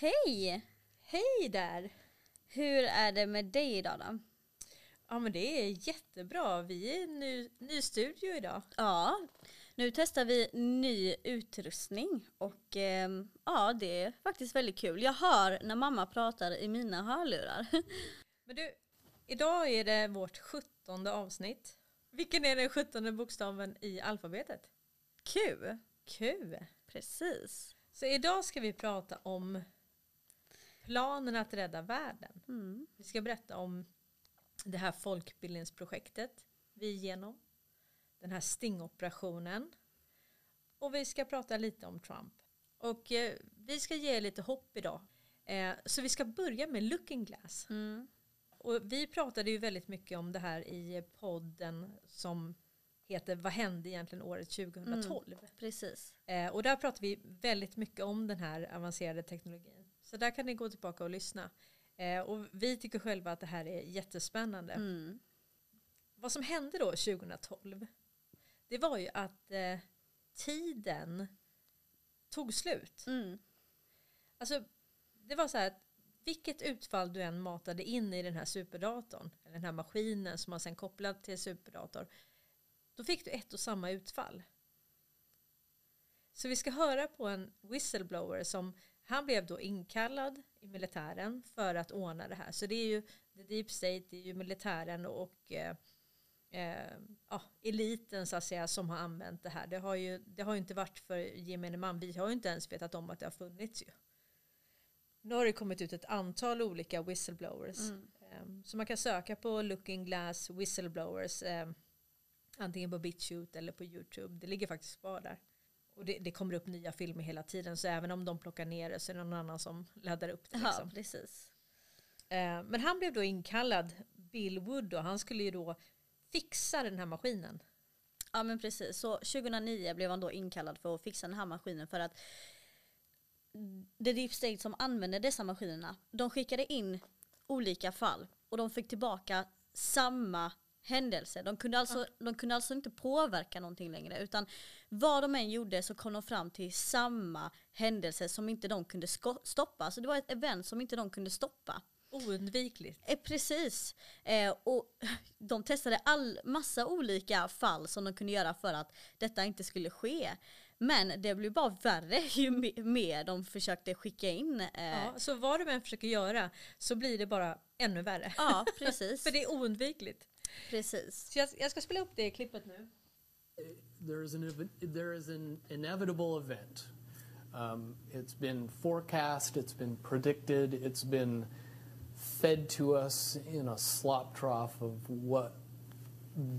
Hej! Hej där! Hur är det med dig idag då? Ja men det är jättebra. Vi är i ny, ny studio idag. Ja, nu testar vi ny utrustning och eh, ja, det är faktiskt väldigt kul. Jag hör när mamma pratar i mina hörlurar. Men du, idag är det vårt sjuttonde avsnitt. Vilken är den sjuttonde bokstaven i alfabetet? Q! Q. Precis. Så idag ska vi prata om planen att rädda världen. Mm. Vi ska berätta om det här folkbildningsprojektet vi är igenom. Den här stingoperationen. Och vi ska prata lite om Trump. Och eh, vi ska ge lite hopp idag. Eh, så vi ska börja med Looking Glass. Mm. Och vi pratade ju väldigt mycket om det här i podden som heter Vad hände egentligen året 2012? Precis. Eh, och där pratar vi väldigt mycket om den här avancerade teknologin. Så där kan ni gå tillbaka och lyssna. Eh, och vi tycker själva att det här är jättespännande. Mm. Vad som hände då 2012 det var ju att eh, tiden tog slut. Mm. Alltså det var så här att vilket utfall du än matade in i den här superdatorn eller den här maskinen som man sen kopplade till superdator då fick du ett och samma utfall. Så vi ska höra på en whistleblower som han blev då inkallad i militären för att ordna det här. Så det är ju the deep state, det är ju militären och eh, eh, ja, eliten så att säga som har använt det här. Det har ju, det har ju inte varit för gemene man. Vi har ju inte ens vetat om att det har funnits ju. Nu har det kommit ut ett antal olika whistleblowers. Mm. Eh, så man kan söka på Looking Glass whistleblowers. Eh, antingen på BitChute eller på YouTube. Det ligger faktiskt kvar där. Och det, det, kommer upp nya filmer hela tiden så även om de plockar ner det så är det någon annan som laddar upp det. Ja, Liksom. precis. Eh, men han blev då inkallad, Bill Wood, och han skulle ju då fixa den här maskinen. Ja men precis, så 2009 blev han då inkallad för att fixa den här maskinen för att The Deep State som använde dessa maskinerna, de skickade in olika fall och de fick tillbaka samma händelse. De kunde, alltså, de kunde alltså inte påverka någonting längre utan vad de än gjorde så kom de fram till samma händelse som inte de kunde stoppa. Så det var ett event som inte de kunde stoppa. Oundvikligt. Eh, precis. Eh, och de testade all massa olika fall som de kunde göra för att detta inte skulle ske. Men det blev bara värre ju me- mer de försökte skicka in. Eh, Ja, så vad de än försöker göra så blir det bara ännu värre. ja precis. För det är oundvikligt. Precis. Så jag, jag ska spela upp det klippet nu. there is an there is an inevitable event. Um, it's been forecast, it's been predicted, it's been fed to us in a slop trough of what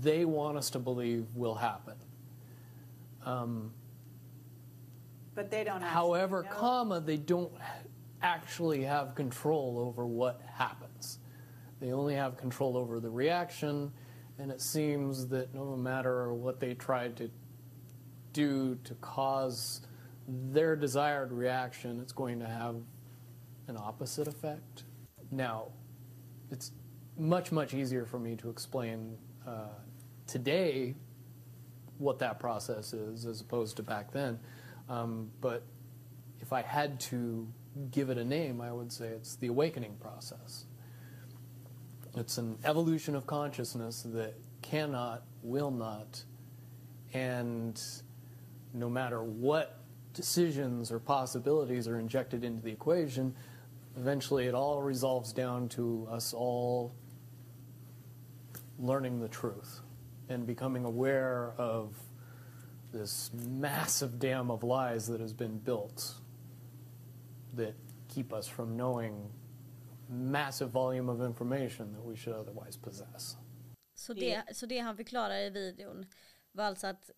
they want us to believe will happen. Um, But they don't however, comma, they don't actually have control over what happens. They only have control over the reaction, and it seems that no matter what they try to do to cause their desired reaction, it's going to have an opposite effect. Now, it's much, much easier for me to explain uh, today what that process is as opposed to back then. Um, but if I had to give it a name, I would say it's the awakening process. It's an evolution of consciousness that cannot, will not, and no matter what decisions or possibilities are injected into the equation, eventually it all resolves down to us all learning the truth and becoming aware of this massive dam of lies that has been built that keep us from knowing massive volume of information that we should otherwise possess. Så det, så det han förklarar i videon var alltså att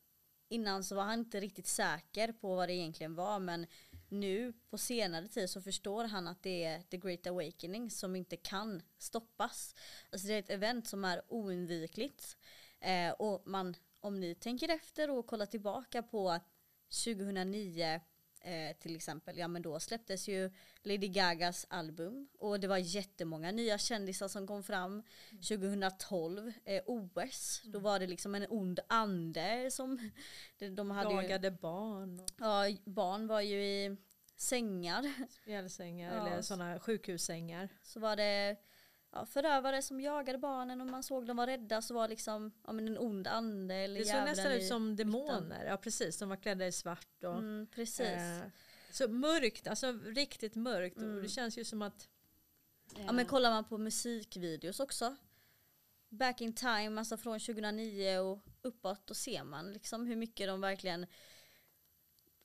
innan så var han inte riktigt säker på vad det egentligen var men nu på senare tid så förstår han att det är the great awakening som inte kan stoppas. Alltså det är ett event som är oundvikligt eh, och man, om ni tänker efter och kollar tillbaka på 2009 eh, till exempel, ja men då släpptes ju Lady Gagas album och det var jättemånga nya kändisar som kom fram. 2012, eh, OS, då var det liksom en ond ande som de, de hade ju, Jagade barn. Och, Ja, barn var ju i sängar. Spjälsängar Ja. eller sådana sjukhussängar. Så var det ja, förövare som jagade barnen och man såg dem vara rädda så var liksom ja, men en ond ande eller Det såg nästan ut som demoner. Ja precis, de var klädda i svart. Och, Mm, precis. eh, så mörkt, alltså riktigt mörkt. Och Mm. det känns ju som att... Ja men kollar man på musikvideos också. Back in time, alltså från 2009 och uppåt, då ser man liksom hur mycket de verkligen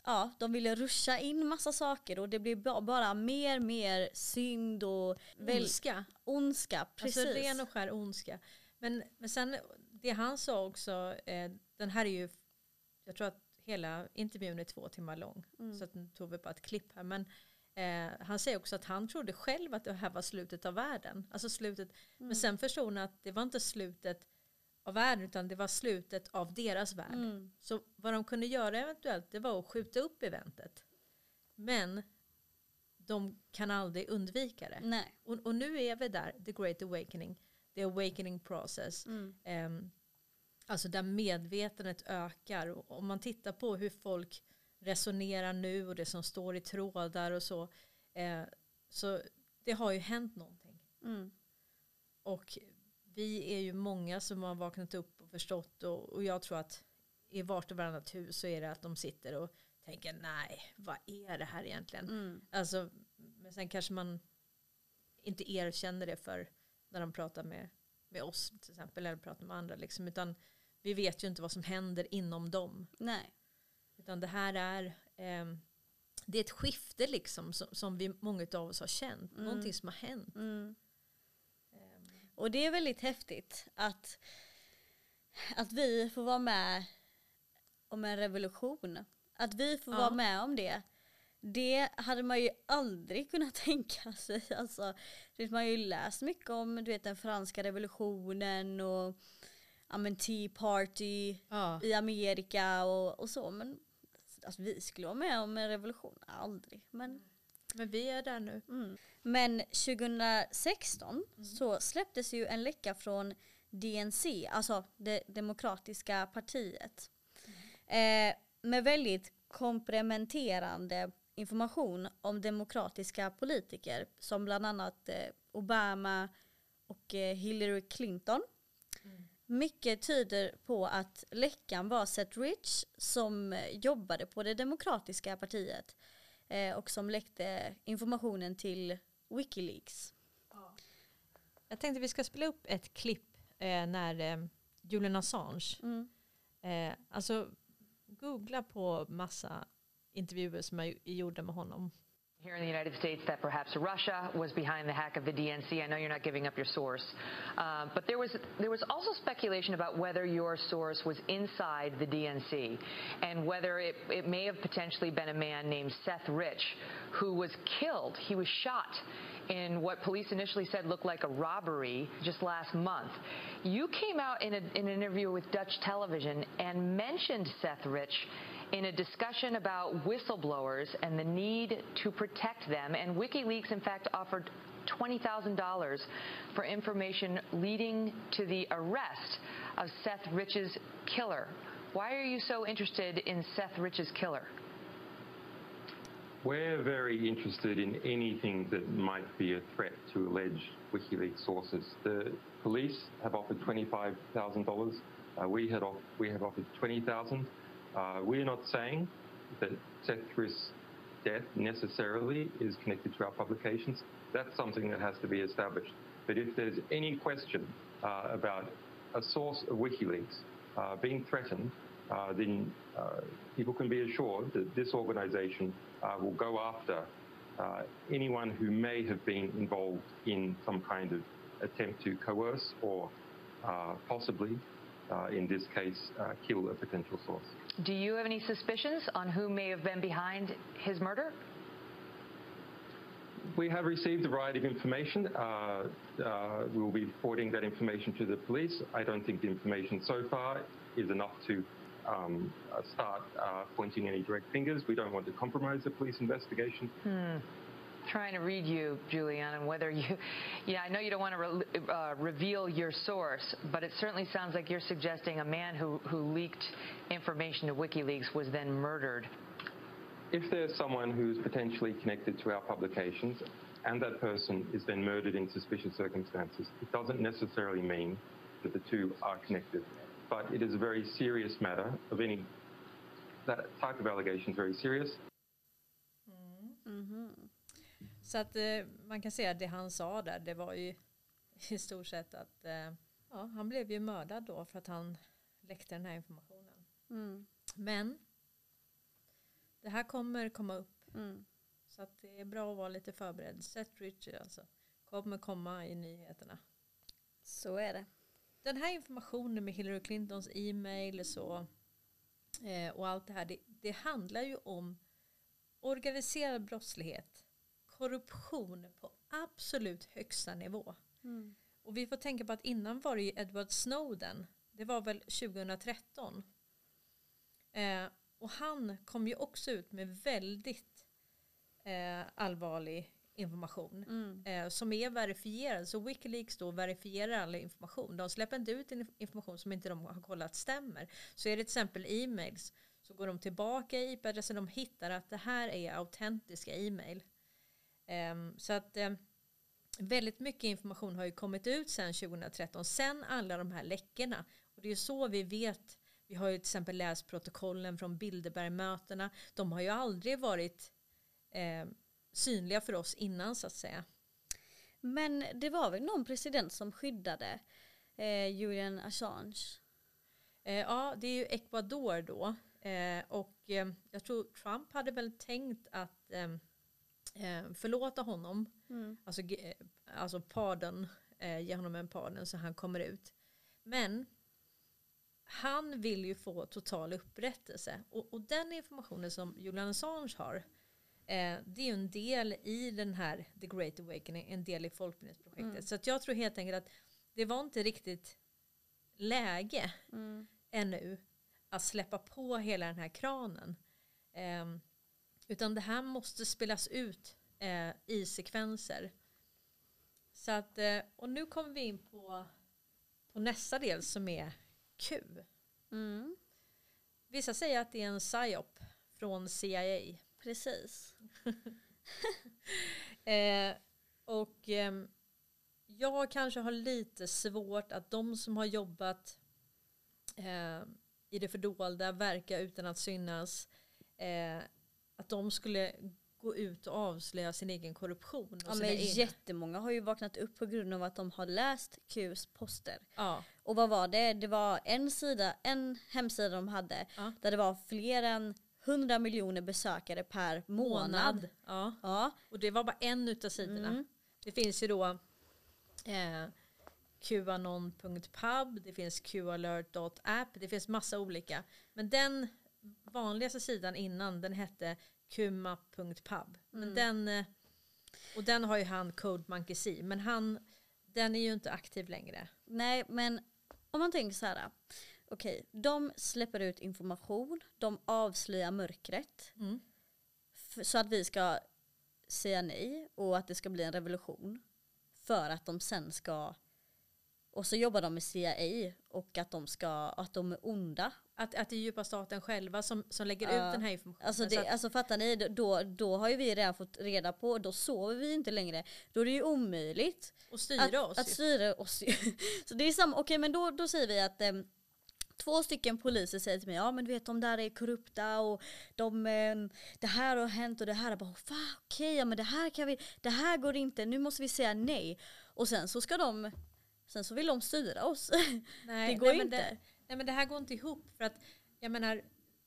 Ja, de ville ruscha in massa saker och det blev ba- bara mer, mer synd och väl, Ondska. ondska. Precis. Alltså ren och skär ondska. Men, men sen det han sa också, eh, den här är ju, jag tror att hela intervjun är två timmar lång. Mm. Så att nu tog vi bara ett klipp här. Men eh, han säger också att han trodde själv att det här var slutet av världen. Alltså slutet, Mm. men sen förstod han att det var inte slutet av världen utan det var slutet av deras värld. Mm. Så vad de kunde göra eventuellt det var att skjuta upp eventet. Men de kan aldrig undvika det. Nej. Och, och nu är vi där, the great awakening, the awakening process. Mm. Ehm, alltså där medvetandet ökar. Och om man tittar på hur folk resonerar nu och det som står i trådar och så. Eh, så det har ju hänt någonting. Mm. Och vi är ju många som har vaknat upp och förstått och, och jag tror att i vart och varannat hus så är det att de sitter och tänker nej, vad är det här egentligen? Mm. Alltså, men sen kanske man inte erkänner det för när de pratar med, med oss till exempel eller pratar med andra liksom, utan vi vet ju inte vad som händer inom dem. Nej. Utan det här är ehm, det är ett skifte liksom som, som vi, många av oss har känt. Mm. Någonting som har hänt. Mm. Och det är väldigt häftigt att, att vi får vara med om en revolution. Att vi får Ja. vara med om det. Det hade man ju aldrig kunnat tänka sig. Alltså, det man har ju läst mycket om du vet, den franska revolutionen och ja, men Tea Party ja. i Amerika och, och så. Men alltså, vi skulle vara med om en revolution. Aldrig. Men Men vi är där nu. Mm. Men 2016 så släpptes ju en läcka från DNC, alltså det demokratiska partiet. Eh, med väldigt komplementerande information om demokratiska politiker som bland annat eh, Obama och eh, Hillary Clinton. Mycket tyder på att läckan var Seth Rich som eh, jobbade på det demokratiska partiet eh, och som läckte informationen till Wikileaks. Jag tänkte vi ska spela upp ett klipp eh, när eh, Julian Assange, Mm. eh, alltså googla på massa intervjuer som är gjorda med honom. Here in the United States, that perhaps Russia was behind the hack of the DNC. I know you're not giving up your source, uh, but there was there was also speculation about whether your source was inside the DNC, and whether it, it may have potentially been a man named Seth Rich, who was killed. He was shot in what police initially said looked like a robbery just last month. You came out in, a, in an interview with Dutch television and mentioned Seth Rich in a discussion about whistleblowers and the need to protect them. And WikiLeaks, in fact, offered $20,000 for information leading to the arrest of Seth Rich's killer. Why are you so interested in Seth Rich's killer? We're very interested in anything that might be a threat to alleged WikiLeaks sources. The police have offered $25,000. Uh, we, had off- we have offered 20000 uh, We're not saying that Seth Riss' death necessarily is connected to our publications. That's something that has to be established. But if there's any question uh, about a source of WikiLeaks uh, being threatened, uh, then uh, people can be assured that this organization uh, will go after anyone who may have been involved in some kind of attempt to coerce or possibly, uh, in this case, uh, kill a potential source. Do you have any suspicions on who may have been behind his murder? We have received a variety of information. Uh, uh, we will be forwarding that information to the police. I don't think the information so far is enough to um, uh, start uh, pointing any direct fingers. We don't want to compromise the police investigation. Trying to read you, Julian, and whether you, yeah, I know you don't want to re- uh, reveal your source, but it certainly sounds like you're suggesting a man who, who leaked information to WikiLeaks was then murdered. if there's someone who's potentially connected to our publications and that person is then murdered in suspicious circumstances, it doesn't necessarily mean that the two are connected. But it is a very serious matter of any that type of allegation is very serious. Så att eh, man kan säga att det han sa där, det var ju i stort sett att eh, ja, han blev ju mördad då för att han läckte den här informationen. Mm. Men det här kommer komma upp. Mm. Så att det är bra att vara lite förberedd. Seth Richard alltså. Kommer komma i nyheterna. Så är det. Den här informationen med Hillary Clintons e-mail och så eh, och allt det här. Det, det handlar ju om organiserad brottslighet. Korruption på absolut högsta nivå. Mm. Och vi får tänka på att innan var det ju Edward Snowden. Det var väl 2013. Eh, och han kom ju också ut med väldigt eh, allvarlig information. Mm. Eh, som är verifierad. Så Wikileaks då verifierar all information. De släpper inte ut in- information som inte de har kollat stämmer. Så är det till exempel e-mails så går de tillbaka i IP-adressen. De hittar att det här är autentiska e-mail. Ehm, så att eh, väldigt mycket information har ju kommit ut sedan 2013. Sen alla de här läckorna. Och det är ju så vi vet. Vi har ju till exempel läst protokollen från Bilderbergmötena. De har ju aldrig varit eh, synliga för oss innan så att säga. Men det var väl någon president som skyddade eh, Julian Assange? Eh, ja, det är ju Ecuador då. Eh, och eh, jag tror Trump hade väl tänkt att eh, förlåta honom. Mm. Alltså, eh, alltså pardon, eh, ge honom en pardon så han kommer ut. Men han vill ju få total upprättelse. Och, och den informationen som Julian Assange har eh, det är ju en del i den här The Great Awakening, en del i folkbildningsprojektet. Så att jag tror helt enkelt att det var inte riktigt läge Mm. ännu att släppa på hela den här kranen. Ehm, utan det här måste spelas ut eh, i sekvenser. Så att, eh, och nu kommer vi in på, på nästa del som är Q. Mm. Vissa säger att det är en psyop från CIA. Precis. Eh, och ehm, jag kanske har lite svårt att de som har jobbat eh, i det fördolda, verka utan att synas, eh, att de skulle gå ut och avslöja sin egen korruption. Och Ja, men egna- jättemånga har ju vaknat upp på grund av att de har läst Qs poster. ja, Och vad var det? Det var en sida, en hemsida de hade Ja. där det var fler än 100 miljoner besökare per månad. månad. Ja. Ja. Och det var bara en utav sidorna. Mm. Det finns ju då eh, qanon.pub, det finns qalert.app, det finns massa olika. Men den vanligaste sidan innan den hette kuma.pub. Mm. den, eh, och den har ju han Code Monkey C, men han, den är ju inte aktiv längre. Nej men om man tänker så här. Okej, de släpper ut information, de avslöjar mörkret. Mm. Så att vi ska säga nej och att det ska bli en revolution. För att de sen ska och så jobbar de med CIA och att de ska, att de är onda. Att, att det är djupa staten själva som, som lägger Ja. ut den här informationen. Alltså, Så det, att- alltså fattar ni, då, då har ju vi redan fått reda på, då sover vi inte längre. Då är det ju omöjligt och styra att, oss. att ju. styra oss. ju. så det är samma, okej men då, då säger vi att em, Två stycken poliser säger till mig, ja men du vet de där är korrupta och de, em, det här har hänt och det här. Jag bara, okej, ja men det här kan vi, det här går inte, nu måste vi säga nej. Och sen så ska de, sen så vill de styra oss. Nej, det går nej, inte. Det, nej men det här går inte ihop för att jag menar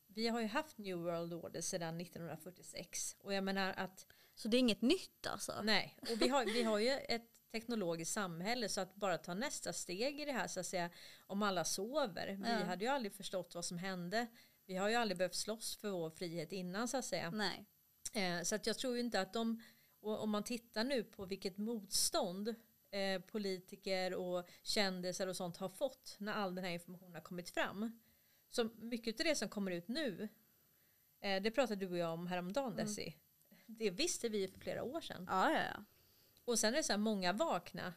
vi har ju haft New World Order sedan 1946 och jag menar att Så det är inget nytt alltså. nej och vi har, vi har ju ett teknologiskt samhälle så att bara ta nästa steg i det här så att säga om alla sover. Vi Ja. hade ju aldrig förstått vad som hände. Vi har ju aldrig behövt slåss för vår frihet innan så att säga. Nej. Eh, så att jag tror ju inte att de, och om man tittar nu på vilket motstånd eh, politiker och kändisar och sånt har fått när all den här informationen har kommit fram. Så mycket av det som kommer ut nu, eh, det pratade du och jag om häromdagen Desi. Det visste vi för flera år sedan. Ja, ja, ja. Och sen är det så här, många vakna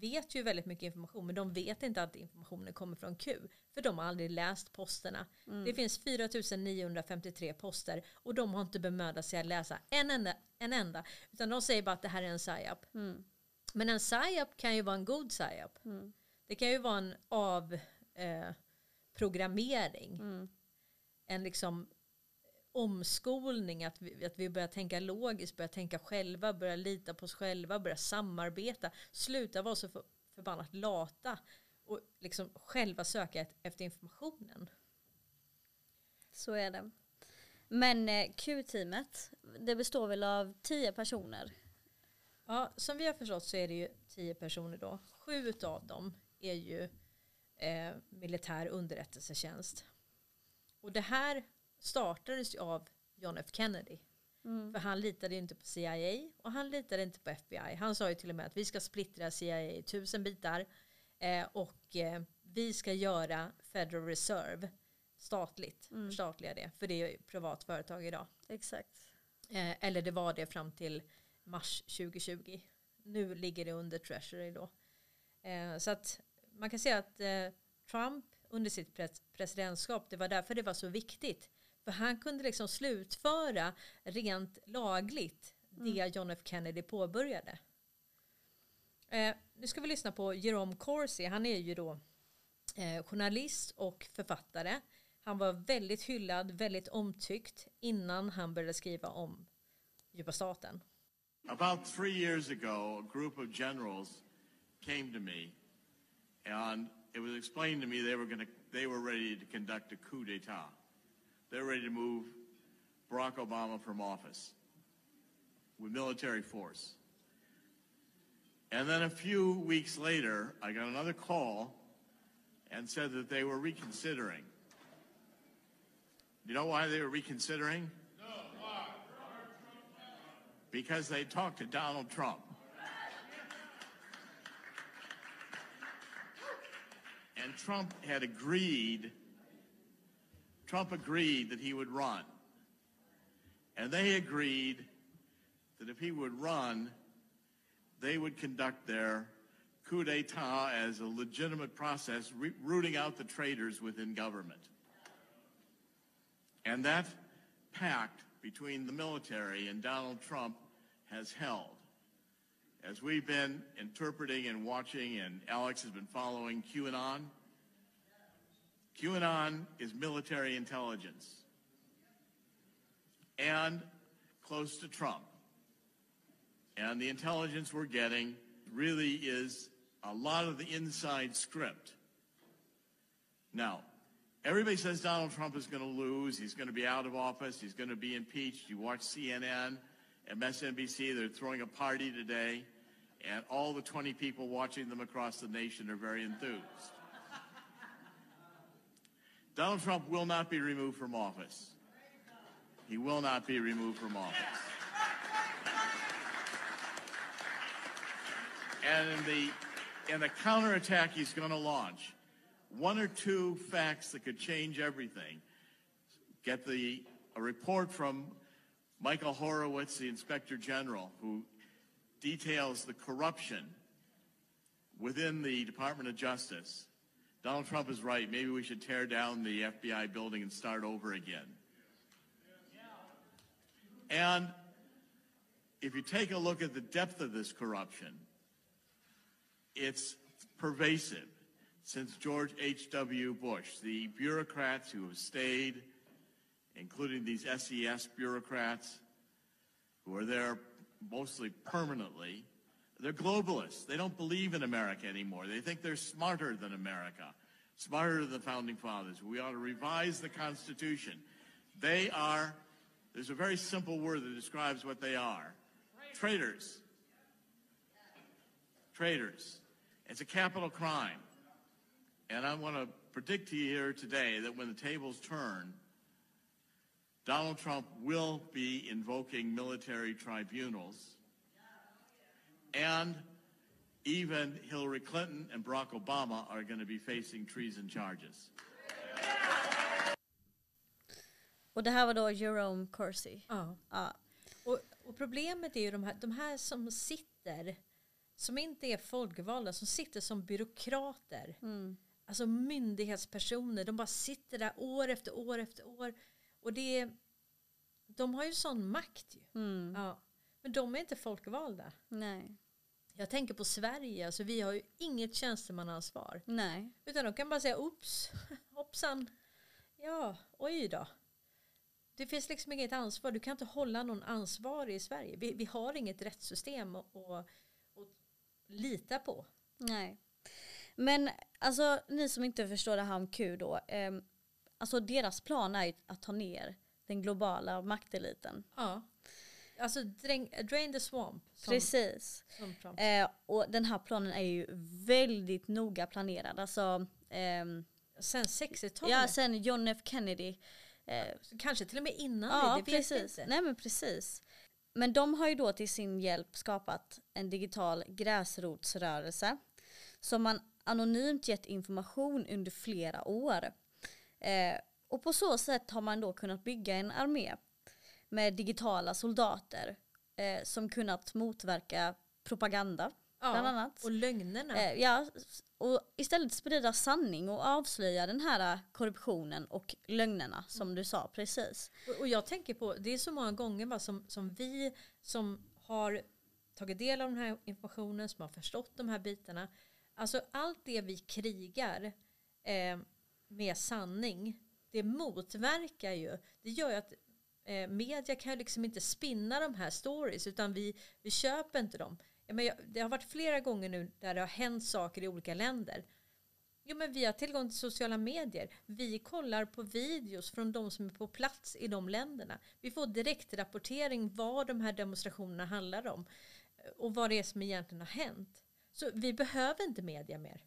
vet ju väldigt mycket information men de vet inte att informationen kommer från Q. För de har aldrig läst posterna. Mm. Det finns 4953 poster och de har inte bemödat sig att läsa en enda. En enda utan de säger bara att det här är en psyop. Mm. Men en psyop kan ju vara en god psyop. Mm. Det kan ju vara en av eh. Mm. En liksom omskolning, att vi, att vi börjar tänka logiskt, börjar tänka själva, börjar lita på oss själva, börjar samarbeta, sluta vara så för, förbannat lata och liksom själva söka efter informationen. Så är det. Men eh, Q-teamet, det består väl av tio personer? Ja, som vi har förstått så är det ju tio personer då. Sju av dem är ju eh, militär underrättelsetjänst. Och det här startades ju av John F Kennedy. Mm. För han litade ju inte på CIA och han litade inte på FBI. Han sa ju till och med att vi ska splittra CIA i tusen bitar eh, och eh, vi ska göra Federal Reserve statligt, Mm. förstatliga det, för det är ju privat företag idag. Exakt. Eh, eller det var det fram till mars 2020. Nu ligger det under Treasury då. Eh, så att man kan säga att eh, Trump under sitt pres presidentskap, det var därför det var så viktigt. För han kunde liksom slutföra rent lagligt det John F Kennedy påbörjade. Eh, nu ska vi lyssna på Jerome Corsi. Han är ju då eh, journalist och författare. Han var väldigt hyllad, väldigt omtyckt innan han började skriva om djupa staten. About three years ago, a group of generals came to me, and it was explained to me they were going to they were ready to conduct a coup d'état. They're ready to move Barack Obama from office with military force. And then a few weeks later, I got another call and said that they were reconsidering. You know why they were reconsidering? Because they talked to Donald Trump. And Trump had agreed, Trump agreed that he would run. And they agreed that if he would run, they would conduct their coup d'etat as a legitimate process, re- rooting out the traitors within government. And that pact between the military and Donald Trump has held. As we've been interpreting and watching, and Alex has been following QAnon, QAnon is military intelligence and close to Trump. And the intelligence we're getting really is a lot of the inside script. Now, everybody says Donald Trump is going to lose. He's going to be out of office. He's going to be impeached. You watch CNN, MSNBC, they're throwing a party today, and all the 20 people watching them across the nation are very enthused. Donald Trump will not be removed from office. He will not be removed from office. And in the, in the counterattack he's going to launch, one or two facts that could change everything. Get the, a report from Michael Horowitz, the Inspector General, who details the corruption within the Department of Justice. Donald Trump is right. Maybe we should tear down the FBI building and start over again. And if you take a look at the depth of this corruption, it's pervasive since George H.W. Bush. The bureaucrats who have stayed, including these SES bureaucrats who are there mostly permanently, they're globalists. They don't believe in America anymore. They think they're smarter than America, smarter than the founding fathers. We ought to revise the Constitution. They are, there's a very simple word that describes what they are traitors. Traitors. It's a capital crime. And I want to predict to you here today that when the tables turn, Donald Trump will be invoking military tribunals. And even Hillary Clinton and Barack Obama are going to be facing treason charges. Och det här var då Jerome Corsi. Ja. Ja. Och, och problemet är ju de här, de här som sitter som inte är folkvalda, som sitter som byråkrater. Mm. Alltså myndighetspersoner, de bara sitter där år efter år efter år. Och det de har ju sån makt ju. Mm. Ja. Men de är inte folkvalda. Nej. Jag tänker på Sverige, alltså vi har ju inget tjänstemannaansvar. Nej. Utan de kan bara säga oops, hoppsan, ja, oj då. Det finns liksom inget ansvar, du kan inte hålla någon ansvarig i Sverige. Vi, vi har inget rättssystem att, att, att lita på. Nej. Men alltså ni som inte förstår det här om Q då. Eh, alltså deras plan är ju att ta ner den globala makteliten. Ja. Alltså drain, drain the swamp. Som, Precis. som. Eh, och den här planen är ju väldigt noga planerad. Alltså, ehm, Sen 60-talet. ja, sen John F Kennedy. Eh, Kanske till och med innan ja, det, det vet precis. inte. Nej men precis. Men de har ju då till sin hjälp skapat en digital gräsrotsrörelse som man anonymt gett information under flera år. Eh, och på så sätt har man då kunnat bygga en armé med digitala soldater eh, som kunnat motverka propaganda Ja, bland annat. Och lögnerna. Eh, ja, och istället sprida sanning och avslöja den här korruptionen och lögnerna som du sa precis. Och, och jag tänker på, det är så många gånger va, som, som vi som har tagit del av den här informationen, som har förstått de här bitarna. Alltså allt det vi krigar eh, med sanning, det motverkar ju, det gör ju att eh, media kan ju liksom inte spinna de här stories utan vi, vi köper inte dem. Ja, men jag, det har varit flera gånger nu där det har hänt saker i olika länder. Jo men vi har tillgång till sociala medier. Vi kollar på videos från de som är på plats i de länderna. Vi får direktrapportering vad de här demonstrationerna handlar om. Eh, och vad det är som egentligen har hänt. Så vi behöver inte media mer.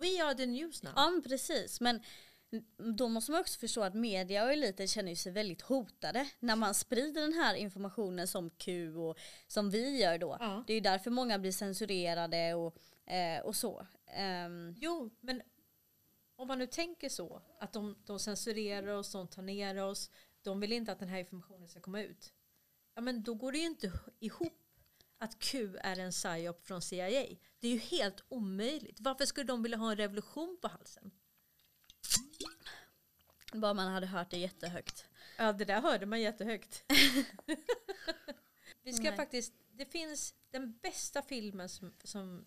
We are the news now. Ja precis men då måste man också förstå att media och eliten känner sig väldigt hotade när man sprider den här informationen som Q och som vi gör då. Ja. Det är ju därför många blir censurerade och, eh, och så. Ehm, Jo, men om man nu tänker så, att de, de censurerar oss, de tar ner oss, de vill inte att den här informationen ska komma ut. Ja, men då går det ju inte ihop att Q är en psyop från CIA. Det är ju helt omöjligt. Varför skulle de vilja ha en revolution på halsen? bara man hade hört det jättehögt. Ja, det där hörde man jättehögt. vi ska Nej. faktiskt, det finns den bästa filmen som, som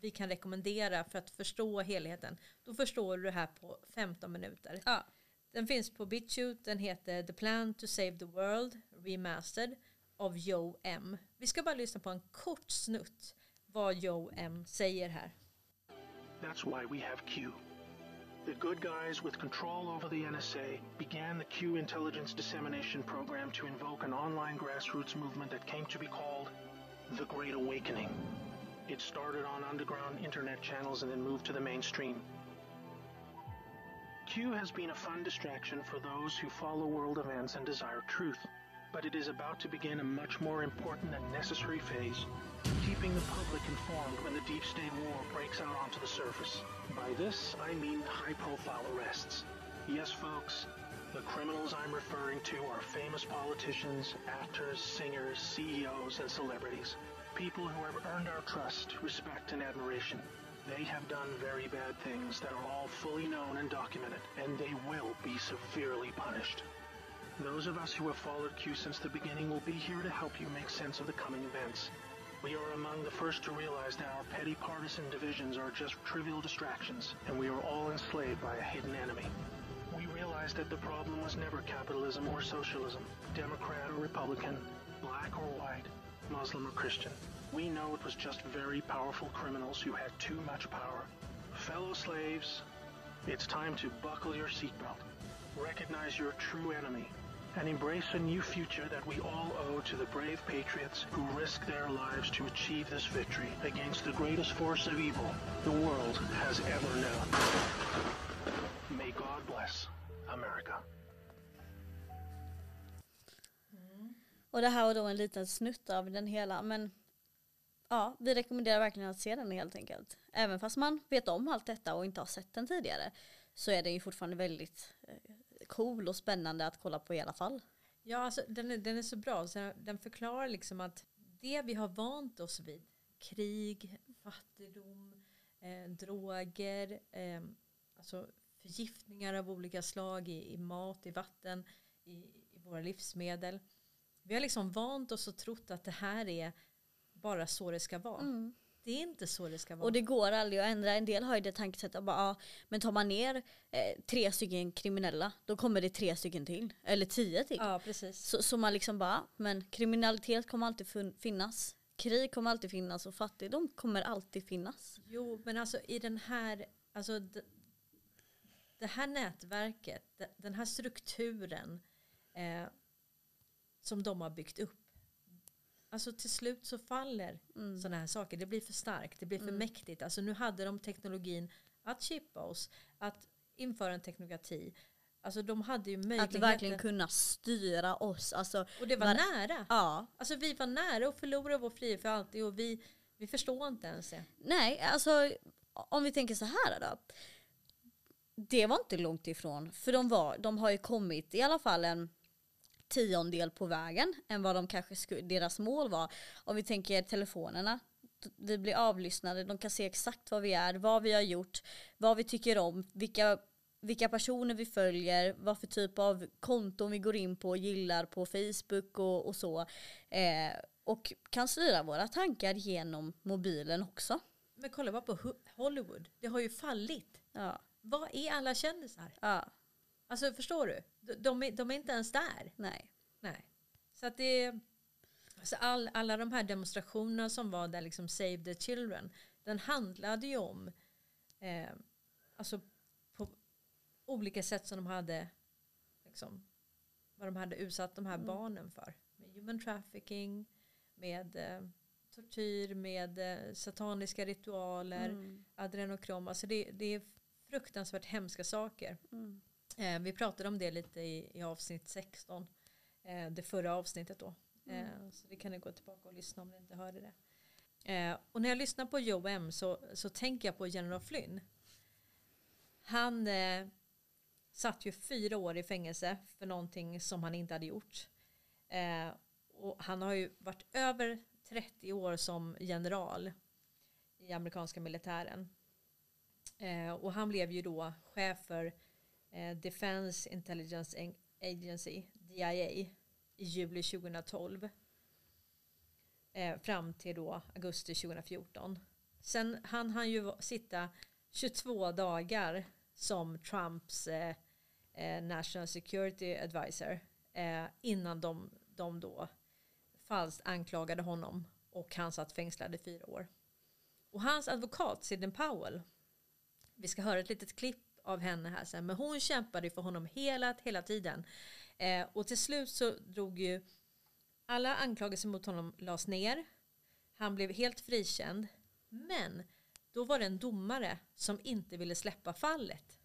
vi kan rekommendera för att förstå helheten. Då förstår du det här på 15 minuter. Ja. Den finns på BitChute, den heter The Plan to Save the World Remastered av Joe M. Vi ska bara lyssna på en kort snutt vad Joe M säger här. That's why we have Q. The good guys with control over the NSA began the Q intelligence dissemination program to invoke an online grassroots movement that came to be called the Great Awakening. It started on underground internet channels and then moved to the mainstream. Q has been a fun distraction for those who follow world events and desire truth, but it is about to begin a much more important and necessary phase keeping the public informed when the deep state war breaks out onto the surface. By this, I mean high profile arrests. Yes, folks, the criminals I'm referring to are famous politicians, actors, singers, CEOs, and celebrities. People who have earned our trust, respect, and admiration. They have done very bad things that are all fully known and documented, and they will be severely punished. Those of us who have followed Q since the beginning will be here to help you make sense of the coming events. We are among the first to realize that our petty partisan divisions are just trivial distractions, and we are all enslaved by a hidden enemy. We realize that the problem was never capitalism or socialism, Democrat or Republican, black or white, Muslim or Christian. We know it was just very powerful criminals who had too much power. Fellow slaves, it's time to buckle your seatbelt, recognize your true enemy, and embrace a new future that we all owe to the brave patriots who risked their lives to achieve this victory against the greatest force of evil the world has ever known. May God bless America. Och det här var då en liten snutt av den hela. Men ja, vi rekommenderar verkligen att se den helt enkelt. Även fast man vet om allt detta och inte har sett den tidigare. Så är den ju fortfarande väldigt eh, cool och spännande att kolla på i alla fall. Ja, alltså, den, är, den är så bra. Så den förklarar liksom att det vi har vant oss vid krig, fattigdom, eh, droger, eh, alltså förgiftningar av olika slag i, i mat, i vatten, i, i, våra livsmedel. Vi har liksom vant oss och trott att det här är bara så det ska vara. Mm. Det är inte så det ska vara. Och det går aldrig att ändra. En del har ju det tankesättet att bara, ja, men tar man ner eh, tre stycken kriminella då kommer det tre stycken till. Eller tio till. Ja, precis. Så, så man liksom bara, men kriminalitet kommer alltid finnas. Krig kommer alltid finnas och fattigdom kommer alltid finnas. Jo, men alltså i den här, alltså det här nätverket, den här strukturen eh, som de har byggt upp. Alltså till slut så faller mm. sådana här saker. Det blir för starkt, det blir för mm. mäktigt. Alltså nu hade de teknologin att chippa oss, att införa en teknokrati. Alltså de hade ju möjligheten. Att verkligen kunna styra oss. Alltså, och det var, var nära. Ja. Alltså vi var nära att förlora vår frihet för alltid och vi, vi förstår inte ens det. Nej, alltså om vi tänker så här då det var inte långt ifrån. För de, var, de har ju kommit i alla fall en tiondel på vägen än vad de kanske skulle, deras mål var. Om vi tänker telefonerna. Vi blir avlyssnade, de kan se exakt vad vi är, vad vi har gjort, vad vi tycker om, vilka, vilka personer vi följer, vad för typ av konton vi går in på och gillar på Facebook och, och så. Eh, och kan styra våra tankar genom mobilen också. Men kolla bara på Hollywood, det har ju fallit. Ja. Vad är alla kändisar? Ja. Alltså förstår du? De, är, de är inte ens där. Nej. Nej. Så att det alltså all, alla de här demonstrationerna som var där, liksom Save the Children, den handlade ju om eh, alltså på olika sätt som de hade liksom, vad de hade utsatt de här mm. barnen för. Med human trafficking, med eh, tortyr, med eh, sataniska ritualer, mm. adrenokrom. Alltså det, det är fruktansvärt hemska saker. Mm. Eh, vi pratade om det lite i, i avsnitt 16. Eh, det förra avsnittet då. Mm. Eh, så det kan ni gå tillbaka och lyssna om ni inte hörde det. Eh, och när jag lyssnar på Joe M så, så tänker jag på General Flynn. Han eh, satt ju fyra år i fängelse för någonting som han inte hade gjort. Eh, och han har ju varit över 30 år som general i amerikanska militären. Eh, och han blev ju då chef för Eh, Defense Intelligence Agency, DIA, i juli 2012. Eh, fram till då augusti 2014. Sen hann han ju sitta 22 dagar som Trumps eh, National Security Advisor innan de, de då falskt anklagade honom och han satt fängslad i fyra år. Och hans advokat Sidney Powell vi ska höra ett litet klipp av henne här sen. Men hon kämpade för honom hela, hela tiden. Eh, och till slut så drog ju alla anklagelser mot honom lades ner. Han blev helt frikänd. Men då var det en domare som inte ville släppa fallet.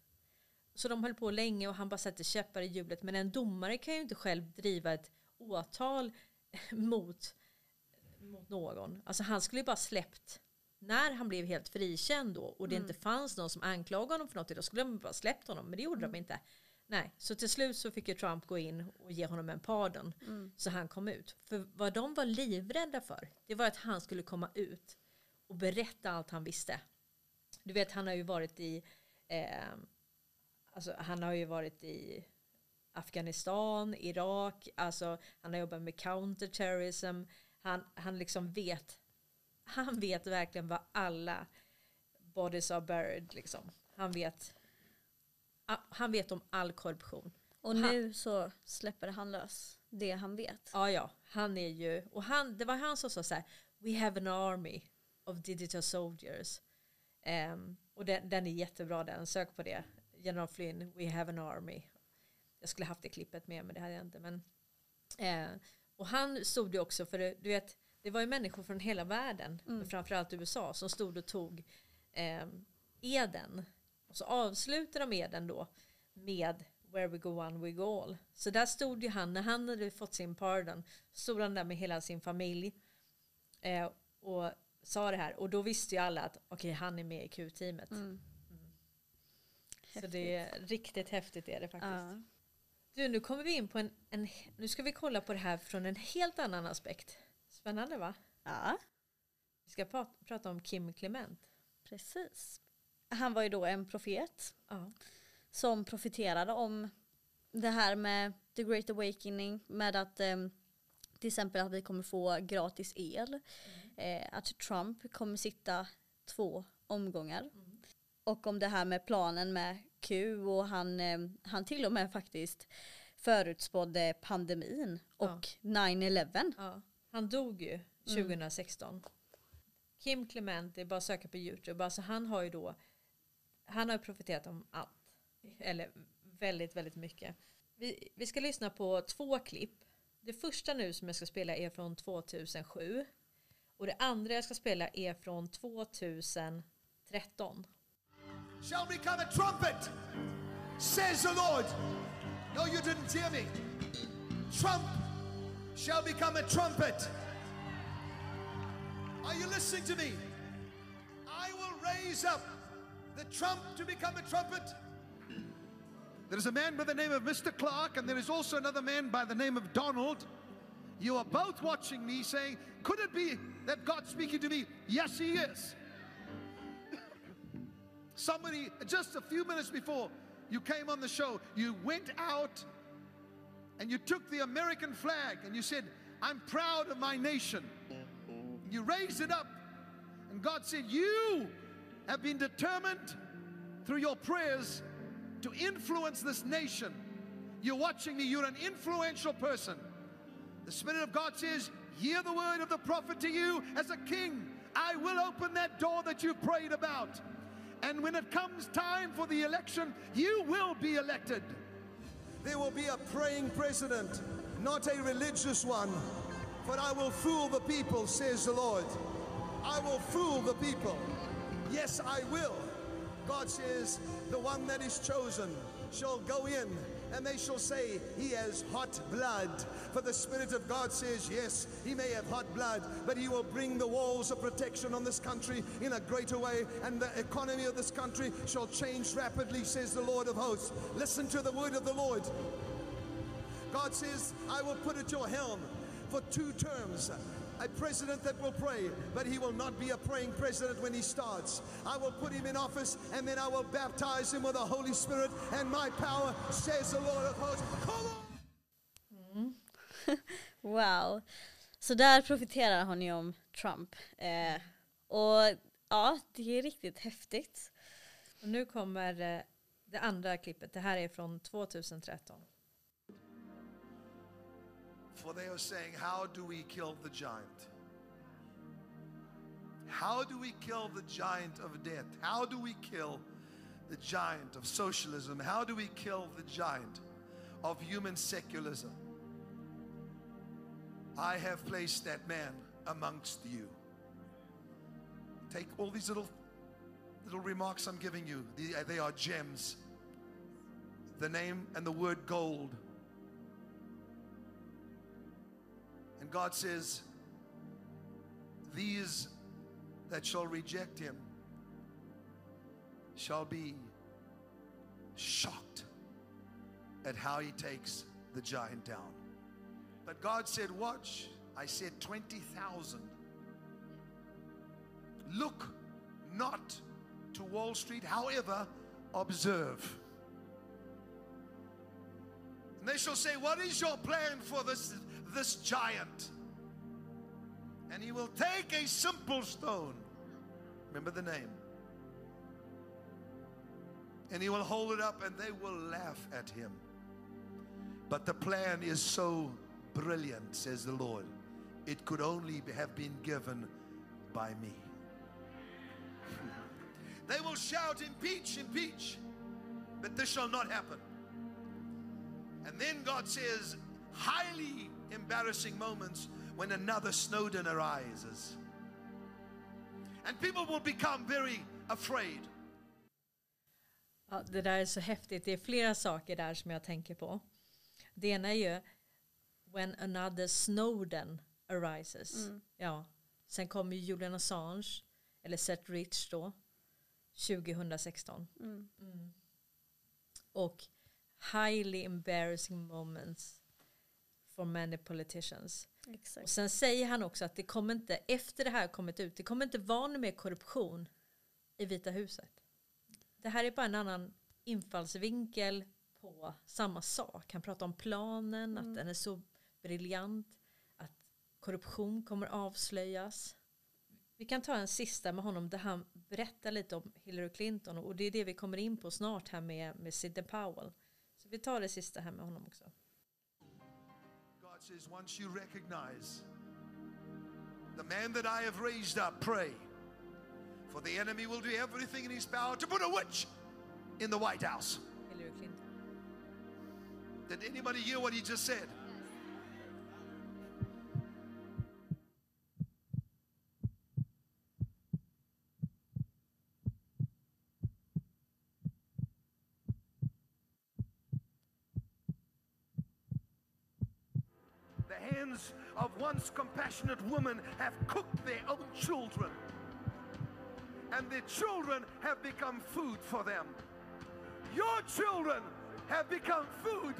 Så de höll på länge och han bara satte käppar i hjulet. Men en domare kan ju inte själv driva ett åtal mot, mot någon. Alltså han skulle ju bara släppt när han blev helt frikänd då och det mm. inte fanns någon som anklagade honom för något då skulle de bara släppt honom men det gjorde mm. de inte. Nej, så till slut så fick ju Trump gå in och ge honom en pardon mm. så han kom ut. För vad de var livrädda för det var att han skulle komma ut och berätta allt han visste. Du vet han har ju varit i eh, alltså han har ju varit i Afghanistan, Irak, alltså han har jobbat med counterterrorism. Han, han liksom vet han vet verkligen vad alla bodies are buried liksom. Han vet, han vet om all korruption. Och han, nu så släpper han lös det han vet. Ja, ja. Han är ju, och han, det var han som sa så här, We have an army of digital soldiers. Um, och den, den, är jättebra den, sök på det. General Flynn, We have an army. Jag skulle haft det klippet med men det hade jag inte. Men, eh, och han stod ju också för, du vet, det var ju människor från hela världen, mm. framförallt USA, som stod och tog eh, eden. Och så avslutade de eden då med Where we go one we go all. Så där stod ju han, när han hade fått sin pardon, stod han där med hela sin familj eh, och sa det här. Och då visste ju alla att okej, okay, han är med i Q-teamet. Mm. Mm. Så det är riktigt häftigt är det faktiskt. Ja. Du, nu kommer vi in på en, en, nu ska vi kolla på det här från en helt annan aspekt. Spännande va? Ja. Vi ska pra- prata om Kim Clement. Precis. Han var ju då en profet Ja. som profeterade om det här med the great awakening med att ehm, till exempel att vi kommer få gratis el. Eh, att Trump kommer sitta två omgångar. Och om det här med planen med Q och han, ehm, han till och med faktiskt förutspådde pandemin och 9-11. Ja. Han dog ju 2016. Kim Clement, det är bara att söka på Youtube. Alltså han har ju då, han har ju profeterat om allt. Eller väldigt, väldigt mycket. Vi, vi ska lyssna på två klipp. Det första nu som jag ska spela är från 2007. Och det andra jag ska spela är från 2013. shall become a trumpet, says the Lord. No, you didn't hear me. Trump shall become a trumpet. Are you listening to me? I will raise up the trump to become a trumpet. There is a man by the name of Mr. Clark, and there is also another man by the name of Donald. You are both watching me saying, Could it be that God's speaking to me? Yes, He is. Somebody, just a few minutes before you came on the show, you went out and you took the American flag and you said, I'm proud of my nation. You raised it up, and God said, You have been determined through your prayers to influence this nation. You're watching me, you're an influential person. The Spirit of God says, Hear the word of the prophet to you as a king. I will open that door that you prayed about. And when it comes time for the election, you will be elected. There will be a praying president, not a religious one. But I will fool the people, says the Lord. I will fool the people. Yes, I will. God says, the one that is chosen shall go in and they shall say, He has hot blood. For the Spirit of God says, Yes, he may have hot blood, but he will bring the walls of protection on this country in a greater way, and the economy of this country shall change rapidly, says the Lord of hosts. Listen to the word of the Lord. God says, I will put at your helm for two terms. A president that will pray, but he will not be a praying president when he starts. I will put him in office and then I will baptize him with the Holy Spirit and my power, says the Lord of hosts. Come on! Wow. Så där profiterar hon ju om Trump. Eh, och ja, det är riktigt häftigt. Och nu kommer eh, det andra klippet. Det här är från 2013. For they are saying, How do we kill the giant? How do we kill the giant of death? How do we kill the giant of socialism? How do we kill the giant of human secularism? I have placed that man amongst you. Take all these little little remarks I'm giving you. They- They are gems. The name and the word gold. And God says, These that shall reject him shall be shocked at how he takes the giant down. But God said, Watch. I said 20,000. Look not to Wall Street, however, observe. And they shall say, What is your plan for this, this giant? And he will take a simple stone. Remember the name. And he will hold it up and they will laugh at him. But the plan is so brilliant, says the Lord. It could only have been given by me. They will shout, Impeach, impeach. But this shall not happen. And then God says, highly embarrassing moments when another Snowden arises. And people will become very afraid. Ja, det där är så häftigt. Det är flera saker där som jag tänker på. Det ena är ju When another Snowden arises. Ja. Sen kommer ju Julian Assange, eller Seth Rich då, 2016. Mm. Och highly embarrassing moments for many politicians. Exakt. Och sen säger han också att det kommer inte, efter det här kommit ut, det kommer inte vara någon mer korruption i Vita huset. Det här är bara en annan infallsvinkel på samma sak. Han pratar om planen, att den är så briljant, att korruption kommer avslöjas. Vi kan ta en sista med honom där han berättar lite om Hillary Clinton och det är det vi kommer in på snart här med, med Sidney Powell. Så vi tar det sista här med honom också. Once you recognize the man that I have raised up, pray. For the enemy will do everything in his power to put a witch in the White House. Did anybody hear what he just said? Hands of once compassionate women have cooked their own children, and their children have become food for them. Your children have become food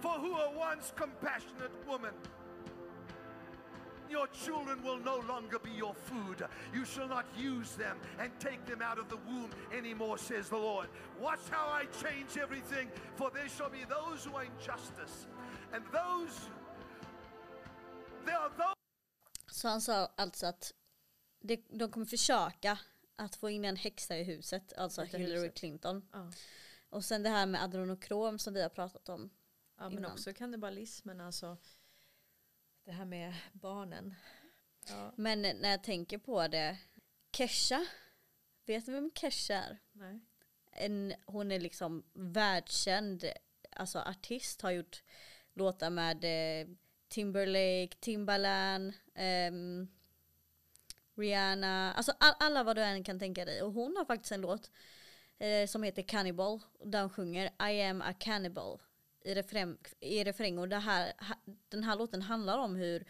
for who are once compassionate women. Your children will no longer be your food. You shall not use them and take them out of the womb anymore, says the Lord. Watch how I change everything, for there shall be those who are in justice, and those Så han sa alltså att det, de kommer försöka att få in en häxa i huset, alltså Hillary huset. Clinton. Ja. Och sen det här med adrenokrom som vi har pratat om. Ja, men innan. också kannibalismen, alltså det här med barnen. Ja, Men när jag tänker på det, Kesha, vet du vem Kesha är? nej. En, hon är liksom världskänd alltså artist, har gjort låtar med eh, Timberlake, Timbaland, ehm, Rihanna, alltså all, alla vad du än kan tänka dig. Och hon har faktiskt en låt eh, som heter Cannibal, där hon sjunger I am a cannibal i, refräng, i refräng. Och det här, den här låten handlar om hur,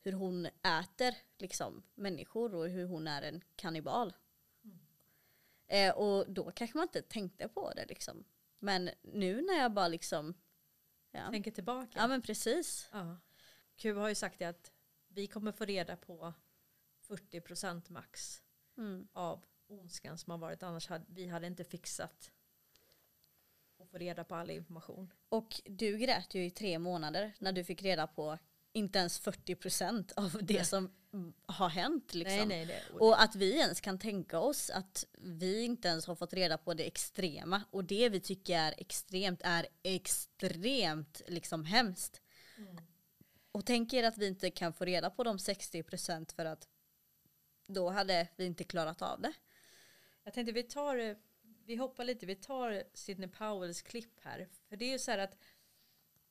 hur hon äter liksom, människor och hur hon är en kannibal. Eh, och då kanske man inte tänkte på det liksom. Men nu när jag bara liksom, ja, Tänker tillbaka. ja men precis. Ja. Q har ju sagt det att vi kommer få reda på 40% max Mm. av ondskan som har varit. Annars hade vi hade inte fixat att få reda på all information. Och du grät ju i tre månader när du fick reda på inte ens 40% av det Nej. som mm, har hänt. Liksom. Nej, nej, och att vi ens kan tänka oss att vi inte ens har fått reda på det extrema. Och det vi tycker är extremt är extremt liksom hemskt. Och tänk er att vi inte kan få reda på de 60% för att då hade vi inte klarat av det. Jag tänkte vi tar, vi hoppar lite, vi tar Sidney Powells klipp här. För det är ju så här att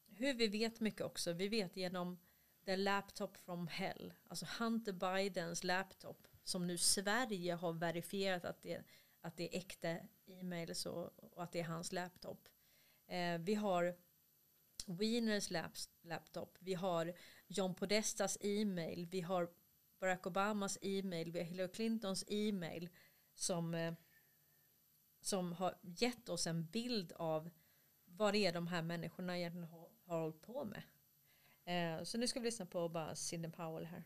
hur vi vet mycket också, vi vet genom the laptop from hell, alltså Hunter Bidens laptop som nu Sverige har verifierat att det, att det är äkta e-mails och, och att det är hans laptop. Eh, vi har Wieners laptop, vi har John Podestas e-mail, vi har Barack Obamas e-mail, vi har Hillary Clintons e-mail som, eh, som har gett oss en bild av vad det är de här människorna egentligen har, har hållit på med. Eh, så nu ska vi lyssna på bara Sidney Powell här.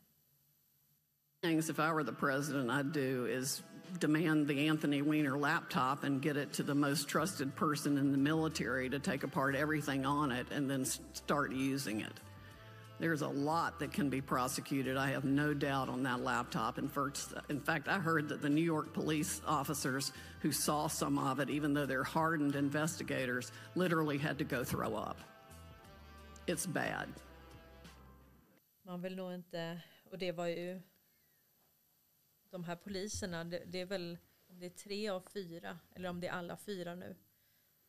Things if I were the president I'd do is demand the Anthony Weiner laptop and get it to the most trusted person in the military to take apart everything on it and then start using it. There's a lot that can be prosecuted. I have no doubt on that laptop. In in fact, I heard that the New York police officers who saw some of it, even though they're hardened investigators, literally had to go throw up. It's bad. Man vill nog inte, och det var ju de här poliserna, det, det är väl om det är tre av fyra, eller om det är alla fyra nu.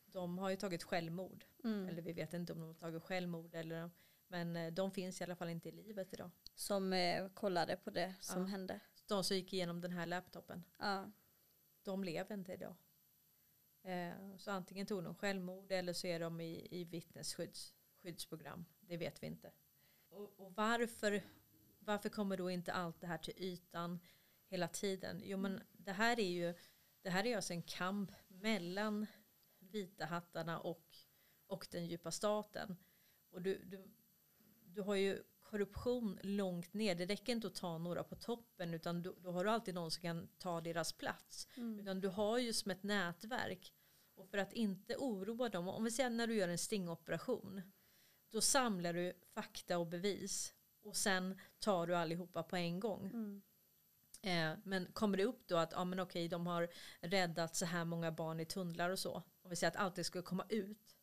De har ju tagit självmord. Eller vi vet inte om de har tagit självmord eller men eh, de finns i alla fall inte i livet idag. Som eh, kollade på det som Ja. hände. De som gick igenom den här laptopen. Ja. de lever inte idag. Eh, så antingen tog de självmord eller så är de i, i vittnesskyddsprogram. Det vet vi inte. Och, och varför, varför kommer då inte allt det här till ytan hela tiden? Jo men det här är ju det här är alltså en kamp mellan vita hattarna och, och den djupa staten. Och du, du, du har ju korruption långt ner. Det räcker inte att ta några på toppen utan då, då har du alltid någon som kan ta deras plats. Mm. Utan du har ju som ett nätverk. Och för att inte oroa dem, om vi säger när du gör en stingoperation. Då samlar du fakta och bevis. Och sen tar du allihopa på en gång. Mm. Eh, men kommer det upp då att ja, men okej, de har räddat så här många barn i tunnlar och så. Om vi säger att allt det skulle komma ut.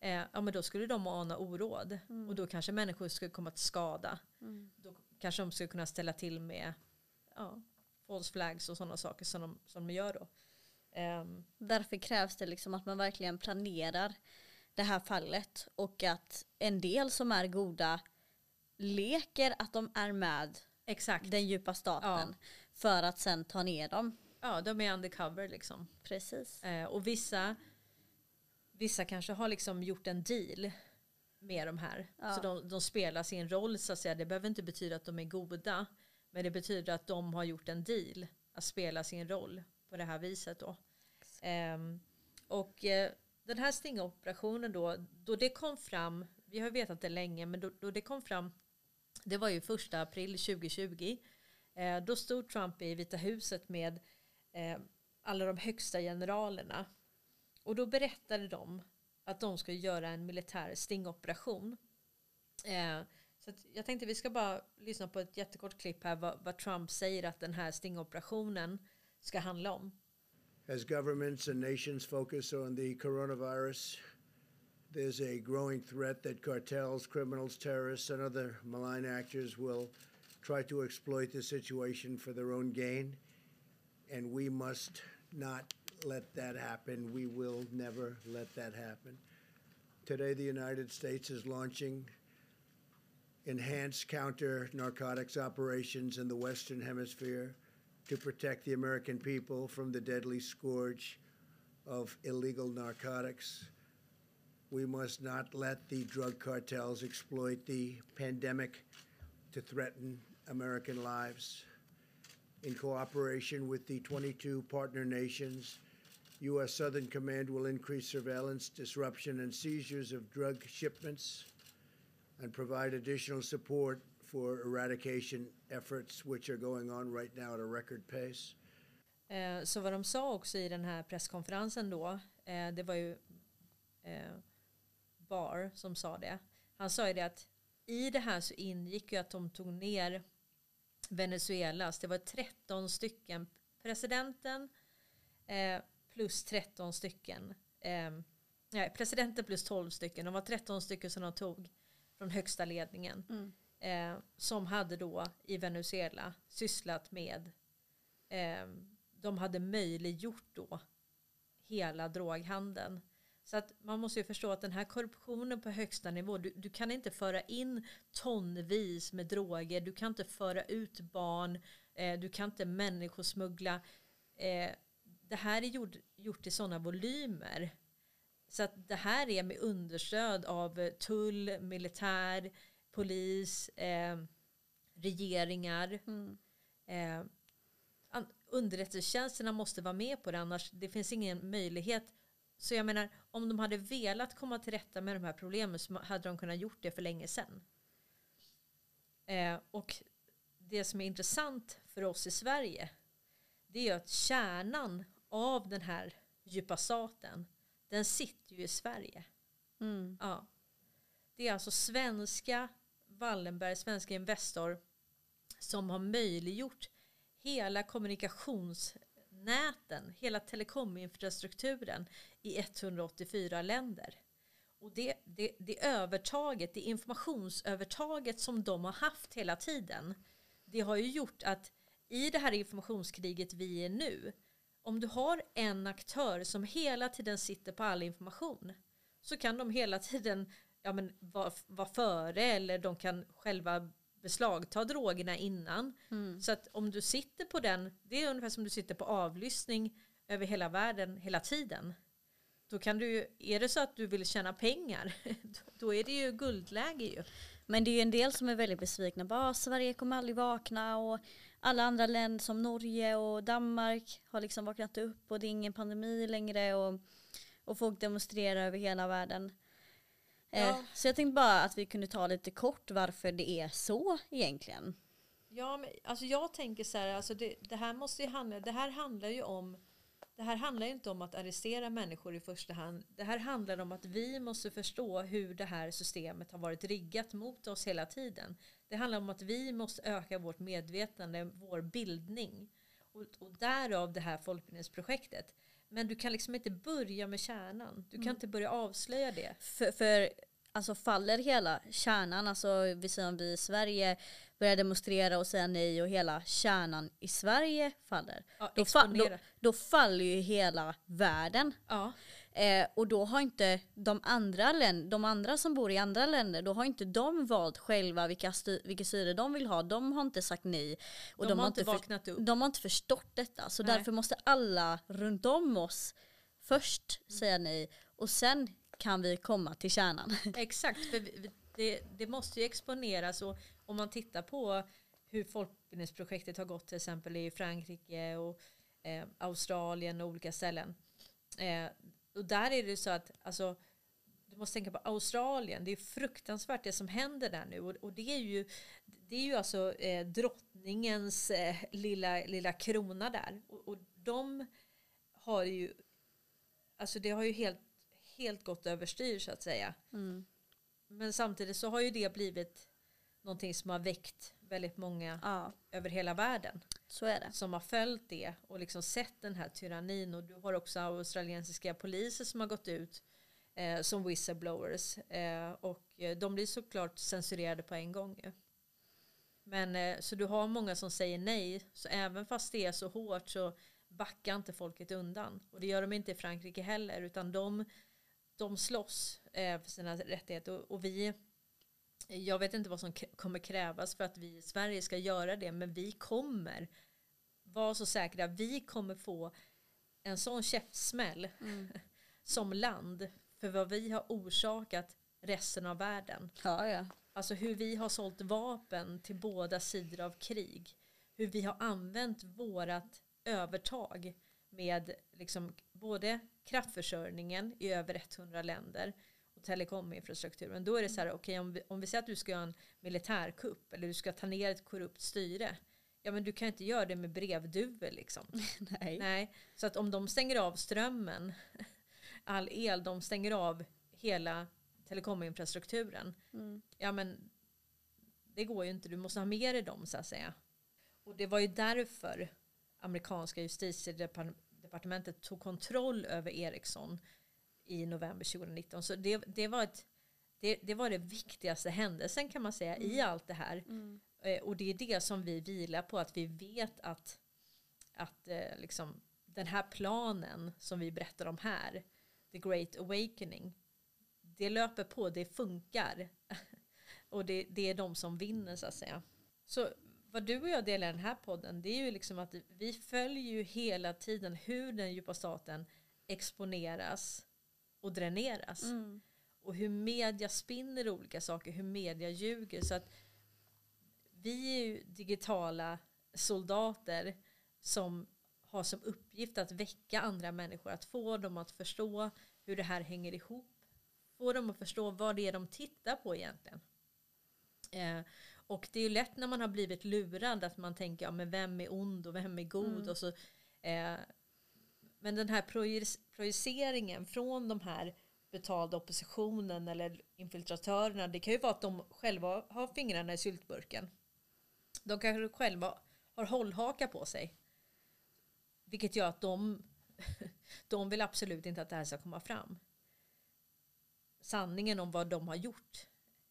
Eh, ja men då skulle de ana oråd. Mm. Och då kanske människor skulle komma till skada. Mm. Då kanske de skulle kunna ställa till med ja, false flags och sådana saker som de, som de gör då. Ehm, Därför krävs det liksom att man verkligen planerar det här fallet och att en del som är goda leker att de är med exakt. den djupa staten för att sen ta ner dem. Ja, de är undercover liksom. Precis. Eh, och vissa, vissa kanske har liksom gjort en deal med de här. Ja. Så de, de spelar sin roll så att säga. Det behöver inte betyda att de är goda. Men det betyder att de har gjort en deal att spela sin roll på det här viset då. Ehm, och eh, den här stingoperationen då, då det kom fram, vi har vetat det länge, men då, då det kom fram, det var ju första april 2020. Eh, då stod Trump i Vita huset med eh, alla de högsta generalerna. Och då berättade de att de skulle göra en militär stingoperation. Eh, så att jag tänkte vi ska bara lyssna på ett jättekort klipp här vad, vad Trump säger att den här stingoperationen ska handla om. As governments and nations focus on the coronavirus, there's a growing threat that cartels, criminals, terrorists, and other malign actors will try to exploit the situation for their own gain. And we must not let that happen. We will never let that happen. Today, the United States is launching enhanced counter narcotics operations in the Western Hemisphere to protect the American people from the deadly scourge of illegal narcotics. We must not let the drug cartels exploit the pandemic to threaten American lives. In cooperation with the 22 partner nations, U.S. Southern Command will increase surveillance, disruption, and seizures of drug shipments and provide additional support for eradication efforts, which are going on right now at a record pace. Eh, så vad de sa också i den här presskonferensen då, eh, det var ju eh, Barr som sa det. Han sa ju det att i det här så ingick ju att de tog ner Venezuelas, det var 13 stycken, presidenten eh, plus 13 stycken, eh, nej, presidenten plus 12 stycken, de var 13 stycken som de tog från högsta ledningen. Mm. Eh, som hade då i Venezuela sysslat med, eh, de hade möjliggjort då hela droghandeln. Så att man måste ju förstå att den här korruptionen på högsta nivå, du, du kan inte föra in tonvis med droger, du kan inte föra ut barn, eh, du kan inte människosmuggla. Eh, det här är gjort, gjort i sådana volymer. Så att det här är med understöd av eh, tull, militär, polis, eh, regeringar. Mm. Eh, underrättelsetjänsterna måste vara med på det annars det finns ingen möjlighet. Så jag menar om de hade velat komma till rätta med de här problemen så hade de kunnat gjort det för länge sedan. Eh, och det som är intressant för oss i Sverige det är ju att kärnan av den här djupa staten den sitter ju i Sverige. Mm. Ja. Det är alltså svenska Wallenberg, svenska Investor som har möjliggjort hela näten, hela telekominfrastrukturen i 184 länder. Och det, det, det övertaget, det informationsövertaget som de har haft hela tiden, det har ju gjort att i det här informationskriget vi är nu, om du har en aktör som hela tiden sitter på all information så kan de hela tiden ja, men, vara, vara före eller de kan själva beslagta drogerna innan. Mm. Så att om du sitter på den, det är ungefär som du sitter på avlyssning över hela världen hela tiden. Då kan du är det så att du vill tjäna pengar, då är det ju guldläge ju. Men det är ju en del som är väldigt besvikna. Bara, "Ah, Sverige kommer aldrig vakna och alla andra länder som Norge och Danmark har liksom vaknat upp och det är ingen pandemi längre och, och folk demonstrerar över hela världen. Eh, Så jag tänkte bara att vi kunde ta lite kort varför det är så egentligen. Ja, men, alltså jag tänker så här, alltså det, det här måste ju handla, det här handlar ju om det här handlar inte om att arrestera människor i första hand. Det här handlar om att vi måste förstå hur det här systemet har varit riggat mot oss hela tiden. Det handlar om att vi måste öka vårt medvetande, vår bildning. Och, och därav det här folkbildningsprojektet. Men du kan liksom inte börja med kärnan. Du kan Mm. inte börja avslöja det. För, för alltså faller hela kärnan, alltså vi säger om vi i Sverige börjar demonstrera och säga nej och hela kärnan i Sverige faller. Ja, då, fa- då, då faller ju hela världen. Ja. Eh, och då har inte de andra, de andra som bor i andra länder, då har inte de valt själva vilka, sty- vilka styre de vill ha. De har inte sagt nej. Och De har inte för- vaknat upp. De har inte förstått detta. Så Nej. därför måste alla runt om oss först säga nej och sen kan vi komma till kärnan. Exakt, för vi- det, det måste ju exponeras och om man tittar på hur folkbildningsprojektet har gått till exempel i Frankrike och eh, Australien och olika ställen. Eh, och där är det så att alltså, du måste tänka på Australien, det är fruktansvärt det som händer där nu och, och det är ju det är ju alltså eh, drottningens eh, lilla, lilla krona där och, och de har ju alltså det har ju helt, helt gått överstyr så att säga. Mm. Men samtidigt så har ju det blivit någonting som har väckt väldigt många Ja, över hela världen. så är det. Som har följt det och liksom sett den här tyrannin. Och du har också australiensiska poliser som har gått ut eh, som whistleblowers. Eh, och eh, de blir såklart censurerade på en gång. Ju. Men eh, så du har många som säger nej. Så även fast det är så hårt så backar inte folket undan. Och det gör de inte i Frankrike heller. Utan de, de slåss eh, för sina rättigheter. Och, och vi jag vet inte vad som kommer krävas för att vi i Sverige ska göra det, men vi kommer vara så säkra. Vi kommer få en sån käftsmäll som land för vad vi har orsakat resten av världen. Ja, ja. Alltså hur vi har sålt vapen till båda sidor av krig. Hur vi har använt vårat övertag med liksom både kraftförsörjningen i över 100 länder telekominfrastrukturen. Då är det så här, okej om, vi, om vi säger att du ska göra en militärkupp eller du ska ta ner ett korrupt styre. Ja men du kan inte göra det med brevduvor liksom. Nej. Nej, så att om de stänger av strömmen, all el, de stänger av hela telekominfrastrukturen. Mm. Ja men det går ju inte, du måste ha med dig dem så att säga. Och det var ju därför amerikanska justitiedepartementet tog kontroll över Ericsson i november 2019. Så det, det, var, ett, det, det var det viktigaste händelsen kan man säga i allt det här. Mm. Eh, och det är det som vi vilar på, att vi vet att, att eh, liksom, den här planen som vi berättar om här, The Great Awakening, det löper på, det funkar. och det, det är de som vinner så att säga. Så vad du och jag delar i den här podden, det är ju liksom att vi följer ju hela tiden hur den djupa staten exponeras och dräneras. Mm. Och hur media spinner olika saker, hur media ljuger. Så att vi är ju digitala soldater som har som uppgift att väcka andra människor, att få dem att förstå hur det här hänger ihop. Få dem att förstå vad det är de tittar på egentligen. Eh, och det är ju lätt när man har blivit lurad att man tänker, ja men vem är ond och vem är god? Mm. Och så, eh, men den här projiceringen från de här betalda oppositionen eller infiltratörerna, det kan ju vara att de själva har fingrarna i syltburken. De kanske själva har hållhaka på sig. Vilket gör att de, de vill absolut inte att det här ska komma fram. Sanningen om vad de har gjort.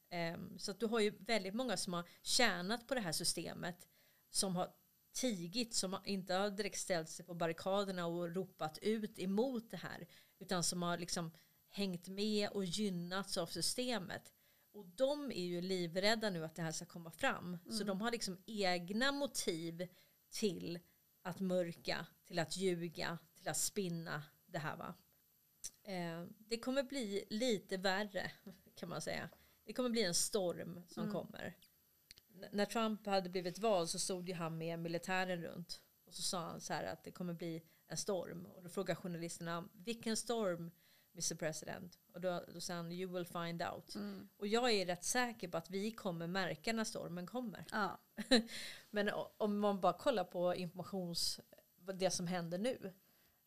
Ehm, så att du har ju väldigt många som har tjänat på det här systemet. Som har tigit, som inte har direkt ställt sig på barrikaderna och ropat ut emot det här. Utan som har liksom hängt med och gynnats av systemet. Och de är ju livrädda nu att det här ska komma fram. Så Mm. de har liksom egna motiv till att mörka, till att ljuga, till att spinna det här va. Eh, det kommer bli lite värre kan man säga. Det kommer bli en storm som Mm. kommer. När Trump hade blivit vald så stod ju han med militären runt. Och så sa han så här att det kommer bli en storm. Och då frågade journalisterna vilken storm Mr President. Och då, då sa han you will find out. Mm. Och jag är rätt säker på att vi kommer märka när stormen kommer. Ja. Men om man bara kollar på informations, det som händer nu.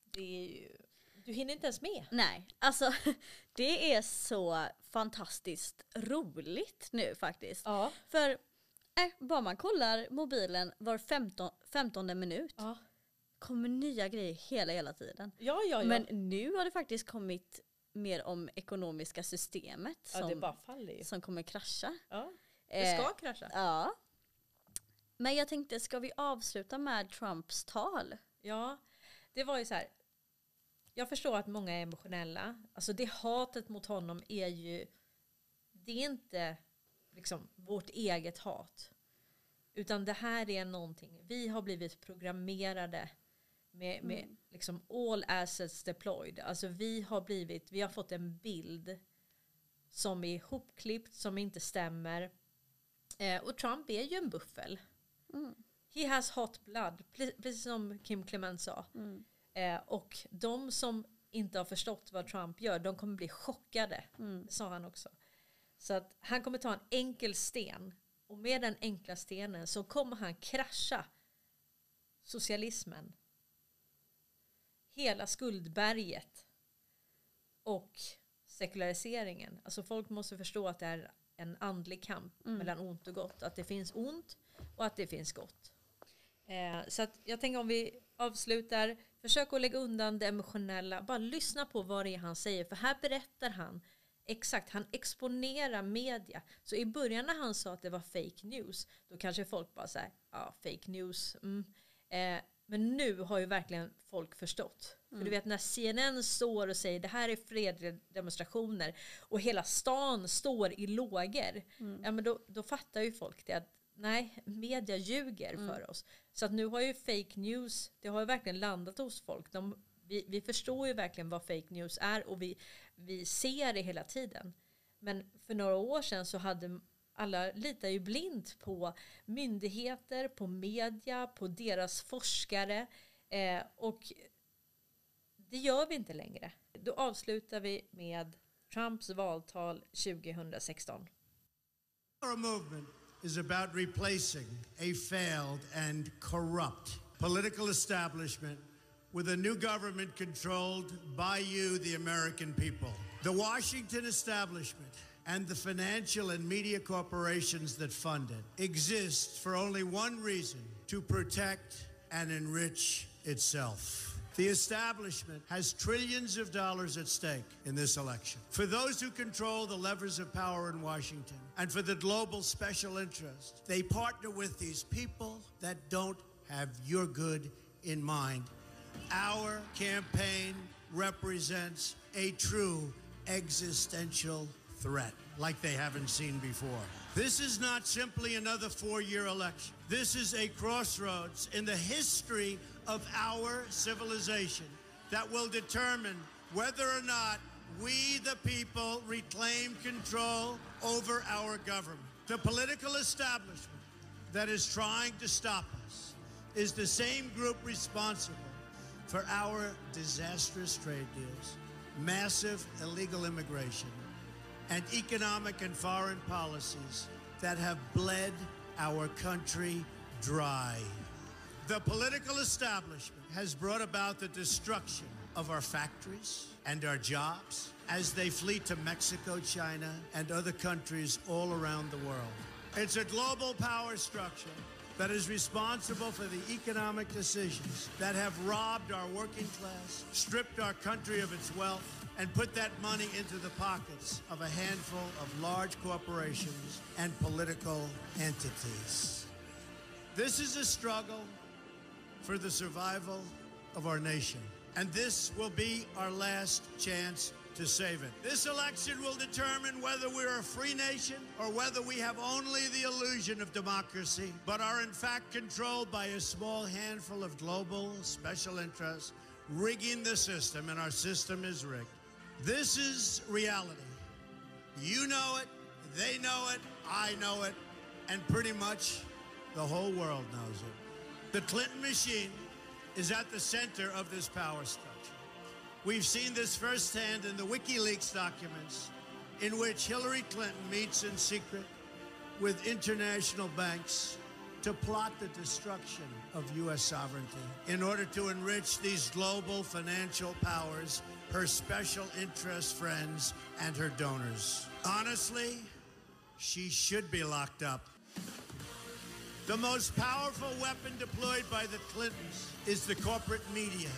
Det är ju, du hinner inte ens med. Nej, alltså det är så fantastiskt roligt nu faktiskt. Ja. För äh, bara man kollar mobilen var 15, 15 minut Ja. kommer nya grejer hela hela tiden. Ja, ja, ja. Men nu har det faktiskt kommit mer om ekonomiska systemet ja, som, som kommer krascha. Ja. Det ska Eh, krascha. Ja. Men jag tänkte, ska vi avsluta med Trumps tal? Ja, det var ju så här. Jag förstår att många är emotionella. Alltså det hatet mot honom är ju, det är inte liksom vårt eget hat. Utan det här är någonting, vi har blivit programmerade med, med liksom all assets deployed. Alltså vi har blivit, vi har fått en bild som är ihopklippt, som inte stämmer. Eh, och Trump är ju en buffel. He has hot blood, pre- precis som Kim Clement sa. Eh, och de som inte har förstått vad Trump gör, de kommer bli chockade. Det sa han också. Så att han kommer ta en enkel sten och med den enkla stenen så kommer han krascha socialismen. Hela skuldberget och sekulariseringen. Alltså folk måste förstå att det är en andlig kamp mellan ont och gott. Att det finns ont och att det finns gott. Eh, så att jag tänker om vi avslutar, försök att lägga undan det emotionella, bara lyssna på vad det är han säger, för här berättar han exakt, han exponerar media. Så i början när han sa att det var fake news, då kanske folk bara säger, ja fake news, mm. eh, men nu har ju verkligen folk förstått. För du vet när CNN står och säger det här är fredliga demonstrationer och hela stan står i lågor. Ja men då, då fattar ju folk det att nej, media ljuger för oss. Så att nu har ju fake news, det har ju verkligen landat hos folk. De, vi, vi förstår ju verkligen vad fake news är och vi, vi ser det hela tiden. Men för några år sedan så hade alla litar ju blint på myndigheter, på media, på deras forskare. Eh, och det gör vi inte längre. Då avslutar vi med Trumps valtal 2016. Our movement is about replacing a failed and corrupt political establishment with a new government controlled by you, the American people. The Washington establishment and the financial and media corporations that fund it exist for only one reason to protect and enrich itself. The establishment has trillions of dollars at stake in this election. For those who control the levers of power in Washington and for the global special interest, they partner with these people that don't have your good in mind. Our campaign represents a true existential threat like they haven't seen before. This is not simply another four year election. This is a crossroads in the history of our civilization that will determine whether or not we, the people, reclaim control over our government. The political establishment that is trying to stop us is the same group responsible for our disastrous trade deals, massive illegal immigration, and economic and foreign policies that have bled our country dry. The political establishment has brought about the destruction of our factories and our jobs as they flee to Mexico, China, and other countries all around the world. It's a global power structure that is responsible for the economic decisions that have robbed our working class, stripped our country of its wealth, and put that money into the pockets of a handful of large corporations and political entities. This is a struggle for the survival of our nation. And this will be our last chance to save it. This election will determine whether we're a free nation or whether we have only the illusion of democracy, but are in fact controlled by a small handful of global special interests rigging the system, and our system is rigged. This is reality. You know it, they know it, I know it, and pretty much the whole world knows it. The Clinton machine is at the center of this power structure. We've seen this firsthand in the WikiLeaks documents, in which Hillary Clinton meets in secret with international banks to plot the destruction of U.S. sovereignty in order to enrich these global financial powers, her special interest friends, and her donors. Honestly, she should be locked up. The most powerful weapon deployed by the Clintons is the corporate media,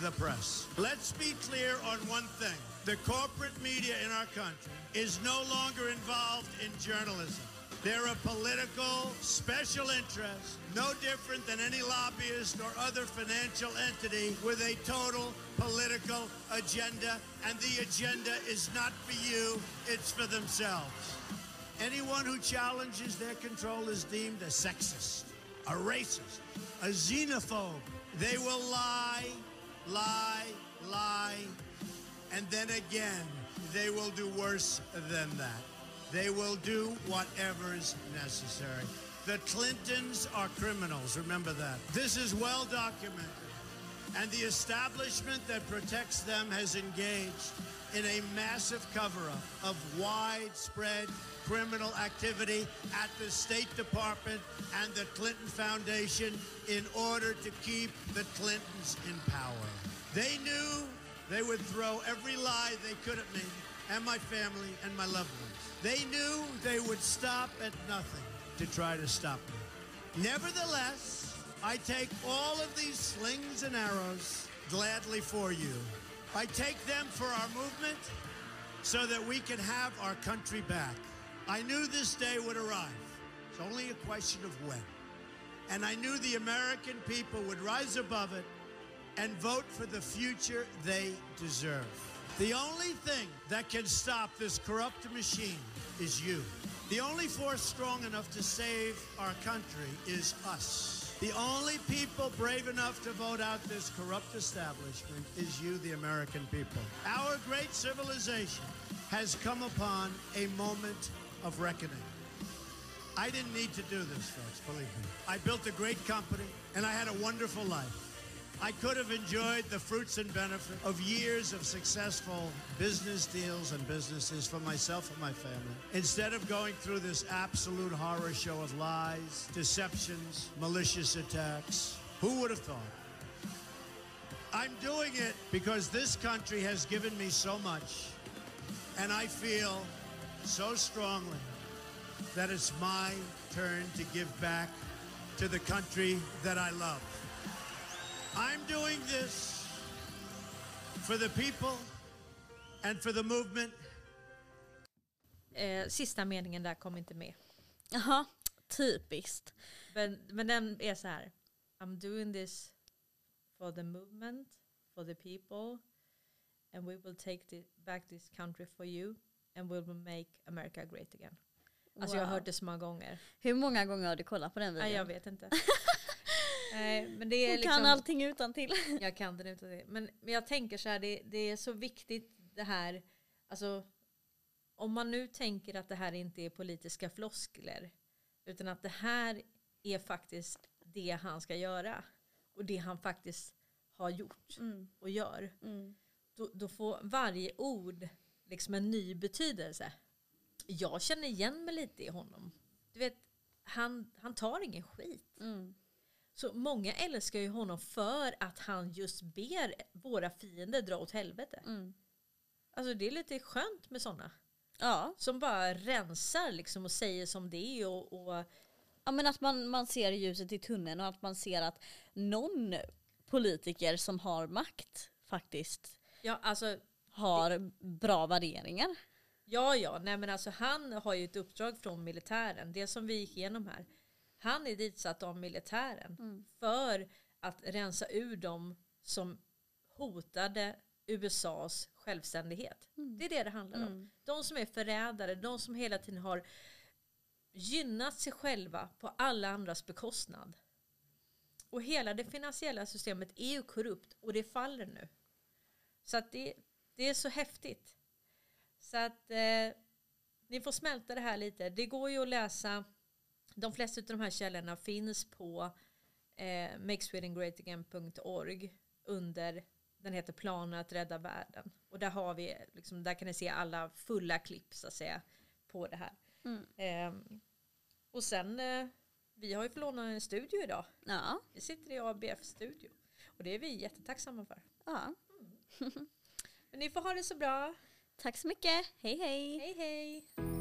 the press. Let's be clear on one thing. The corporate media in our country is no longer involved in journalism. They're a political special interest, no different than any lobbyist or other financial entity with a total political agenda, and the agenda is not for you, it's for themselves. Anyone who challenges their control is deemed a sexist, a racist, a xenophobe. They will lie, lie, lie, and then again, they will do worse than that. They will do whatever is necessary. The Clintons are criminals, remember that. This is well documented. And the establishment that protects them has engaged in a massive cover up of widespread criminal activity at the State Department and the Clinton Foundation in order to keep the Clintons in power. They knew they would throw every lie they could at me and my family and my loved ones. They knew they would stop at nothing to try to stop me. Nevertheless, I take all of these slings and arrows gladly for you. I take them for our movement so that we can have our country back. I knew this day would arrive. It's only a question of when. And I knew the American people would rise above it and vote for the future they deserve. The only thing that can stop this corrupt machine is you. The only force strong enough to save our country is us. The only people brave enough to vote out this corrupt establishment is you, the American people. Our great civilization has come upon a moment of reckoning. I didn't need to do this, folks, believe me. I built a great company and I had a wonderful life. I could have enjoyed the fruits and benefits of years of successful business deals and businesses for myself and my family. Instead of going through this absolute horror show of lies, deceptions, malicious attacks, who would have thought? I'm doing it because this country has given me so much, and I feel so strongly that it's my turn to give back to the country that I love. I'm doing this for the people and for the movement. Eh, sista meningen där kom inte med. Jaha, typiskt. Men, men den är så här. I'm doing this for the movement, for the people, and we will take the, back this country for you, and we will make America great again. Alltså jag har Wow. hört det så många gånger. Hur många gånger har du kollat på den videon? Nej, jag vet inte. Nej, men det är Hon liksom, kan allting utan till. Jag kan den utan till. Men, men jag tänker så här, det, det är så viktigt det här, alltså om man nu tänker att det här inte är politiska floskler, utan att det här är faktiskt det han ska göra och det han faktiskt har gjort och gör. Då, då får varje ord liksom en ny betydelse. Jag känner igen mig lite i honom. Du vet, han, han tar ingen skit. Så många älskar ju honom för att han just ber våra fiender dra åt helvete. Alltså det är lite skönt med sådana. Ja. Som bara rensar liksom och säger som det är och, och Ja men att man, man ser ljuset i tunneln och att man ser att någon politiker som har makt faktiskt ja, alltså, har bra värderingar. ja, ja, nej men alltså han har ju ett uppdrag från militären, det som vi gick igenom här. Han är ditsatt av militären för att rensa ur dem som hotade USAs självständighet. Det är det det handlar om. De som är förrädare, de som hela tiden har gynnat sig själva på alla andras bekostnad. Och hela det finansiella systemet är ju korrupt och det faller nu. Så att det, det är så häftigt. Så att eh, ni får smälta det här lite. Det går ju att läsa, de flesta av de här källorna finns på eh, makeswedengreatagain.org under Den heter Planen att rädda världen. Och där har vi, liksom, där kan ni se alla fulla klipp så att säga på det här. Mm. Ehm, och sen, eh, vi har ju fått låna en studio idag. Ja. Vi sitter i ABF-studio. Och det är vi jättetacksamma för. Ja. Men ni får ha det så bra. Tack så mycket. Hej hej. Hej hej.